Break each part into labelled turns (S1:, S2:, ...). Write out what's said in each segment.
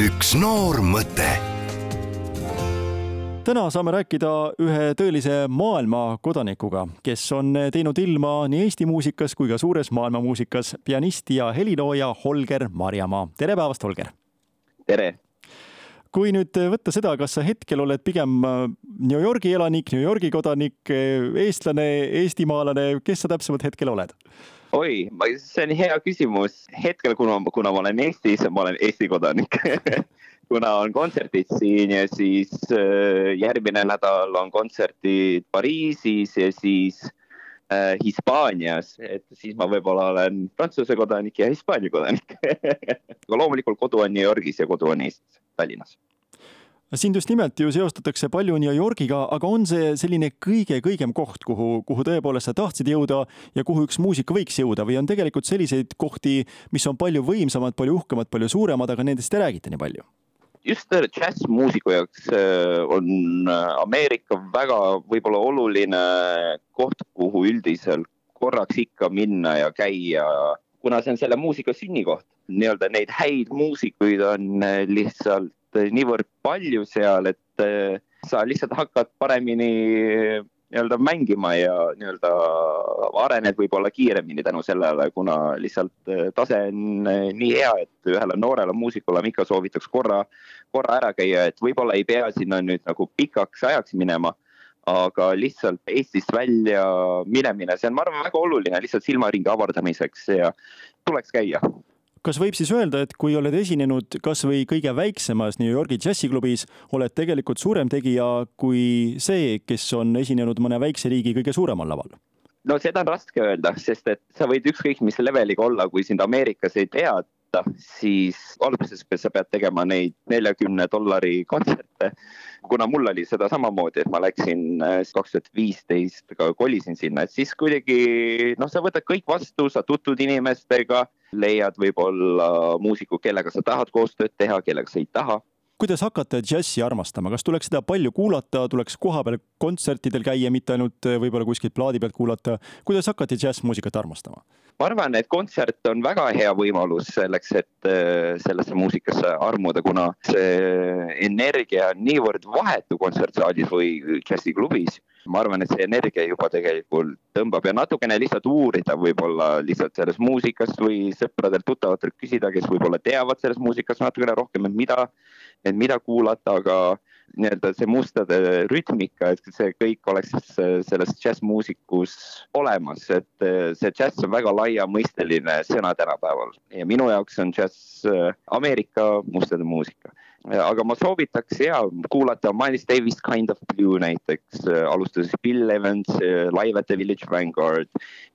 S1: üks noor mõte täna saame rääkida ühe tõelise maailmakodanikuga, kes on teinud ilma nii Eesti muusikas kui ka suures maailmamuusikas, pianist ja helilooja Holger Marjamaa. tere päevast, Holger!
S2: tere!
S1: kui nüüd võtta seda, kas sa hetkel oled pigem New Yorgi elanik, New Yorgi kodanik, eestlane, eestimaalane, kes sa täpsemalt hetkel oled?
S2: Oi, see on hea küsimus. hetkel, kuna, kuna ma olen Eestis, ma olen Eesti kodanik. Kuna on kontserdid siin ja siis äh, järgmine nädal on kontserdid Pariisis ja siis äh, Hispaanias, et siis ma võib-olla olen Prantsuse kodanik ja Hispaania kodanik. Aga loomulikult kodu on New Yorgis ja kodu on Eestis, Tallinnas
S1: sind just nimelt ju seostatakse palju New Yorgiga, aga on see selline kõige-kõigem koht, kuhu, kuhu tõepoolest sa tahtsid jõuda ja kuhu üks muusik võiks jõuda või on tegelikult selliseid kohti, mis on palju võimsamad, palju uhkemad, palju suuremad, aga nendest ei räägita nii palju?
S2: just džässmuusiku jaoks äh, on äh, Ameerika väga võib-olla oluline koht, kuhu üldiselt korraks ikka minna ja käia, kuna see on selle muusika sünnikoht. nii-öelda neid häid muusikuid on äh, lihtsalt niivõrd palju seal, et sa lihtsalt hakkad paremini nii-öelda mängima ja nii-öelda arened võib-olla kiiremini tänu sellele, kuna lihtsalt tase on nii hea, et ühele noorele muusikule ma ikka soovitaks korra, korra ära käia, et võib-olla ei pea sinna nüüd nagu pikaks ajaks minema aga lihtsalt Eestist välja minemine, see on, ma arvan, väga oluline lihtsalt silmaringi avardamiseks ja tuleks käia
S1: kas võib siis öelda, et kui oled esinenud kasvõi kõige väiksemas New Yorgi džässiklubis, oled tegelikult suurem tegija kui see, kes on esinenud mõne väikse riigi kõige suuremal laval?
S2: no seda on raske öelda, sest et sa võid ükskõik mis leveliga olla, kui sind Ameerikas ei teata, siis alguses sa pead tegema neid neljakümne dollari kontserte. kuna mul oli seda samamoodi, et ma läksin äh, kaks tuhat viisteist, kolisin sinna, et siis kuidagi noh, sa võtad kõik vastu, sa tutvud inimestega leiad võib-olla muusiku, kellega sa tahad koostööd teha, kellega sa ei taha
S1: kuidas hakata džässi armastama, kas tuleks seda palju kuulata, tuleks kohapeal kontsertidel käia, mitte ainult eh, võib-olla kuskilt plaadi pealt kuulata. kuidas hakati džässmuusikat armastama?
S2: ma arvan, et kontsert on väga hea võimalus selleks, et eh, sellesse muusikasse armuda, kuna see energia on niivõrd vahetu kontsertsaalis või džässiklubis ma arvan, et see energia juba tegelikult tõmbab ja natukene lihtsalt uurida võib-olla lihtsalt sellest muusikast või sõpradelt-tuttavatelt küsida, kes võib-olla teavad sellest muusikast natukene rohkem, et mida, et mida kuulata, aga nii-öelda see mustade rütmika, et see kõik oleks selles džässmuusikus olemas, et see džäss on väga laiamõisteline sõna tänapäeval. Ja minu jaoks on džäss Ameerika mustade muusika aga ma soovitaks ja kuulata Miles Davis Kind of Blue näiteks, alustades Bill Evans Live at the Village Vanguard,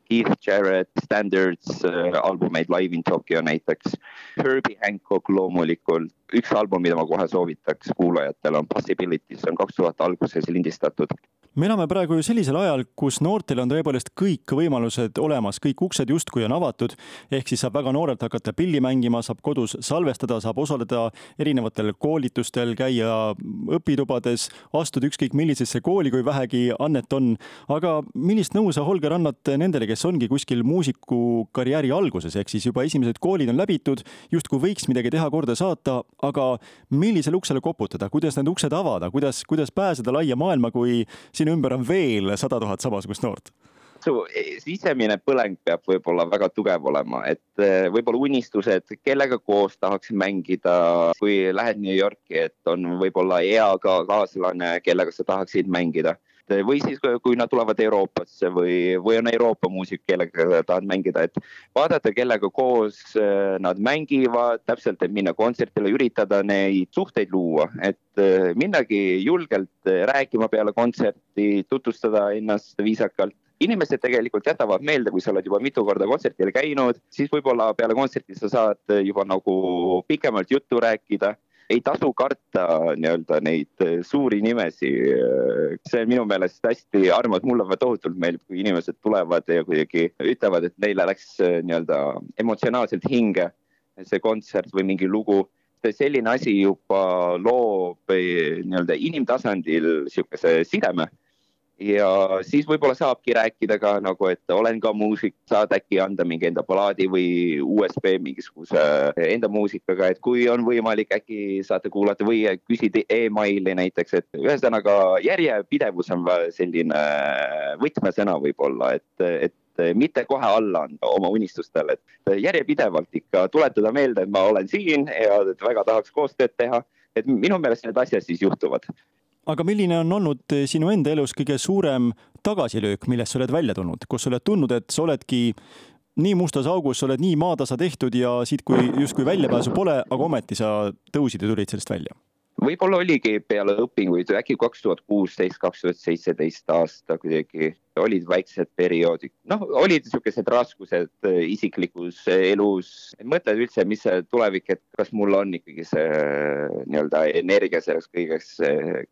S2: Keith Jarrett Standards albumeid Live in Tokyo näiteks, Herbie Hancock loomulikult, üks album, mida ma kohe soovitaks kuulajatele on Possibilities, see on kaks tuhat alguses lindistatud
S1: me elame praegu ju sellisel ajal, kus noortel on tõepoolest kõik võimalused olemas, kõik uksed justkui on avatud. ehk siis saab väga noorelt hakata pilli mängima, saab kodus salvestada, saab osaleda erinevatel koolitustel, käia õpitubades, astuda ükskõik millisesse kooli, kui vähegi annet on. aga millist nõu sa, Holger, annad nendele, kes ongi kuskil muusikukarjääri alguses, ehk siis juba esimesed koolid on läbitud, justkui võiks midagi teha, korda saata, aga millisele uksele koputada, kuidas need uksed avada, kuidas, kuidas pääseda laia maailma, kui siin ümber on veel sada tuhat samasugust noort.
S2: Su sisemine põleng peab võib-olla väga tugev olema, et eh, võib-olla unistused, kellega koos tahaks mängida, kui lähed New Yorki, et on võib-olla hea ka kaaslane, kellega sa tahaksid mängida või siis, kui nad tulevad Euroopasse või, või on Euroopa muusik, kellega tahad mängida, et vaadata, kellega koos eh, nad mängivad, täpselt, et minna kontserdile, üritada neid suhteid luua, et eh, minnagi julgelt rääkima peale kontserti, tutvustada ennast viisakalt. Inimesed tegelikult jätavad meelde, kui sa oled juba mitu korda kontserdil käinud, siis võib-olla peale kontserti sa saad juba nagu pikemalt juttu rääkida ei tasu karta nii-öelda neid eh, suuri nimesi. see on minu meelest hästi armas, mulle tohutult meeldib, kui inimesed tulevad ja kuidagi ütlevad, et neile läks eh, nii-öelda emotsionaalselt hinge see kontsert või mingi lugu selline asi juba loob eh, nii-öelda inimtasandil sihukese sideme ja siis võib-olla saabki rääkida ka nagu, et olen ka muusik, saad äkki anda mingi enda balaadi või USB mingisuguse enda muusikaga, et kui on võimalik, äkki saate kuulata või küsida emaili näiteks, et ühesõnaga järjepidevus on selline võtmesõna võib-olla, et, et mitte kohe alla anda oma unistustele, et järjepidevalt ikka tuletada meelde, et ma olen siin ja väga tahaks koostööd teha, et minu meelest need asjad siis juhtuvad
S1: aga milline on olnud eh, sinu enda elus kõige suurem tagasilöök, millest sa oled välja tulnud, kus sa oled tundnud, et sa oledki nii mustas augus, sa oled nii maatasa tehtud ja siit, kui justkui väljapääsu pole, aga ometi sa tõusid ja tulid sellest välja?
S2: Võib-olla oligi peale õpinguid äkki kaks tuhat kuusteist, kaks tuhat seitseteist aasta kuidagi olid väiksed perioodid, noh, olid niisugused raskused äh, isiklikus elus, mõtled üldse, mis see tulevik, et kas mul on ikkagi see äh, nii-öelda energia selleks kõigeks,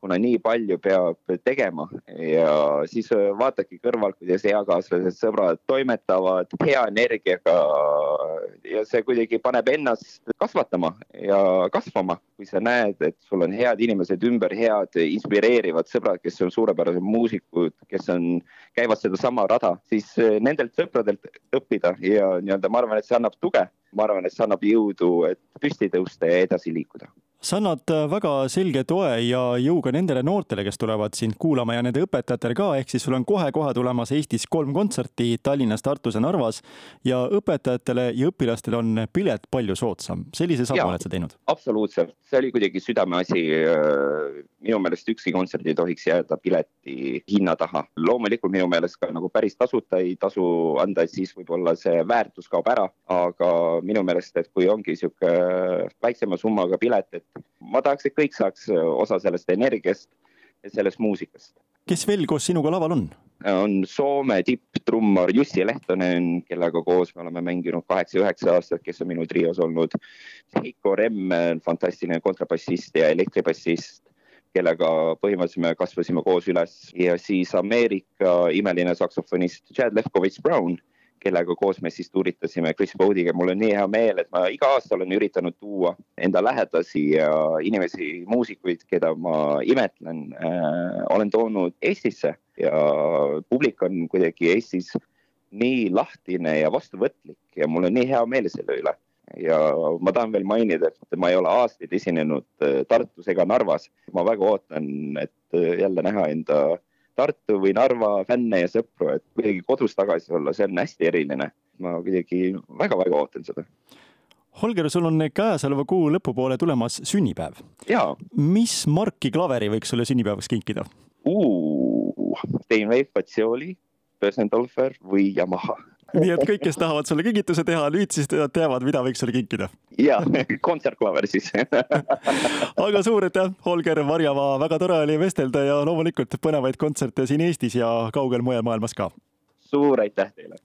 S2: kuna nii palju peab tegema. Ja siis äh, vaatadki kõrvalt, kuidas eakaaslased, sõbrad toimetavad. Hea energiaga ja see kuidagi paneb ennast kasvatama ja kasvama, kui sa näed, et sul on head inimesed ümber, head inspireerivad sõbrad, kes on suurepärased muusikud, kes on käivad sedasama rada, siis eh, nendelt sõpradelt õppida ja nii-öelda ma arvan, et see annab tuge. ma arvan, et see annab jõudu, et püsti tõusta ja edasi liikuda
S1: sa annad äh, väga selge toe ja jõu ka nendele noortele, kes tulevad sind kuulama ja nende õpetajatele ka, ehk siis sul on kohe-kohe tulemas Eestis kolm kontserti Tallinnas, Tartus ja Narvas ja õpetajatele ja õpilastele on pilet palju soodsam. sellise sammu oled sa teinud?
S2: absoluutselt, see oli kuidagi südameasi. Äh, minu meelest ükski kontsert ei tohiks jääda pileti hinna taha. loomulikult minu meelest ka nagu päris tasuta ei tasu anda, et siis võib-olla see väärtus kaob ära, aga minu meelest, et kui ongi sihuke väiksema summaga pilet, et ma tahaks, et kõik saaks äh, osa sellest energiast ja sellest muusikast.
S1: kes veel koos sinuga laval on?
S2: on Soome tipptrummar Jussi Lehtonen, kellega koos me oleme mänginud kaheksa-üheksa aastat, kes on minu trios olnud. Heiko Remm, fantastiline kontrabassist ja elektribassist, kellega põhimõtteliselt me kasvasime koos üles ja siis Ameerika imeline saksofonist Chad Lefkovitš Brown kellega koos me siis tuuritasime Chris Bodiga. mul on nii hea meel, et ma iga aasta olen üritanud tuua enda lähedasi ja inimesi, muusikuid, keda ma imetlen äh,, olen toonud Eestisse ja publik on kuidagi Eestis nii lahtine ja vastuvõtlik ja mul on nii hea meel selle üle ja ma tahan veel mainida, et ma ei ole aastaid esinenud äh, Tartus ega Narvas. ma väga ootan, et äh, jälle näha enda Tartu või Narva fänne ja sõpru, et kuidagi kodus tagasi olla, see on hästi eriline. ma kuidagi väga-väga ootan seda.
S1: Holger, sul on käesoleva kuu lõpupoole tulemas sünnipäev. mis marki klaveri võiks sulle sünnipäevaks kinkida?
S2: Steinway, Fazioli, Bösendorfer või Yamaha
S1: nii et kõik, kes tahavad sulle kingituse teha, nüüd siis teavad, mida võiks sulle kinkida.
S2: ja, kontsertklaver siis
S1: aga suur aitäh, Holger Varjamaa, väga tore oli vestelda ja loomulikult põnevaid kontserte siin Eestis ja kaugel mujal maailmas ka.
S2: suur aitäh teile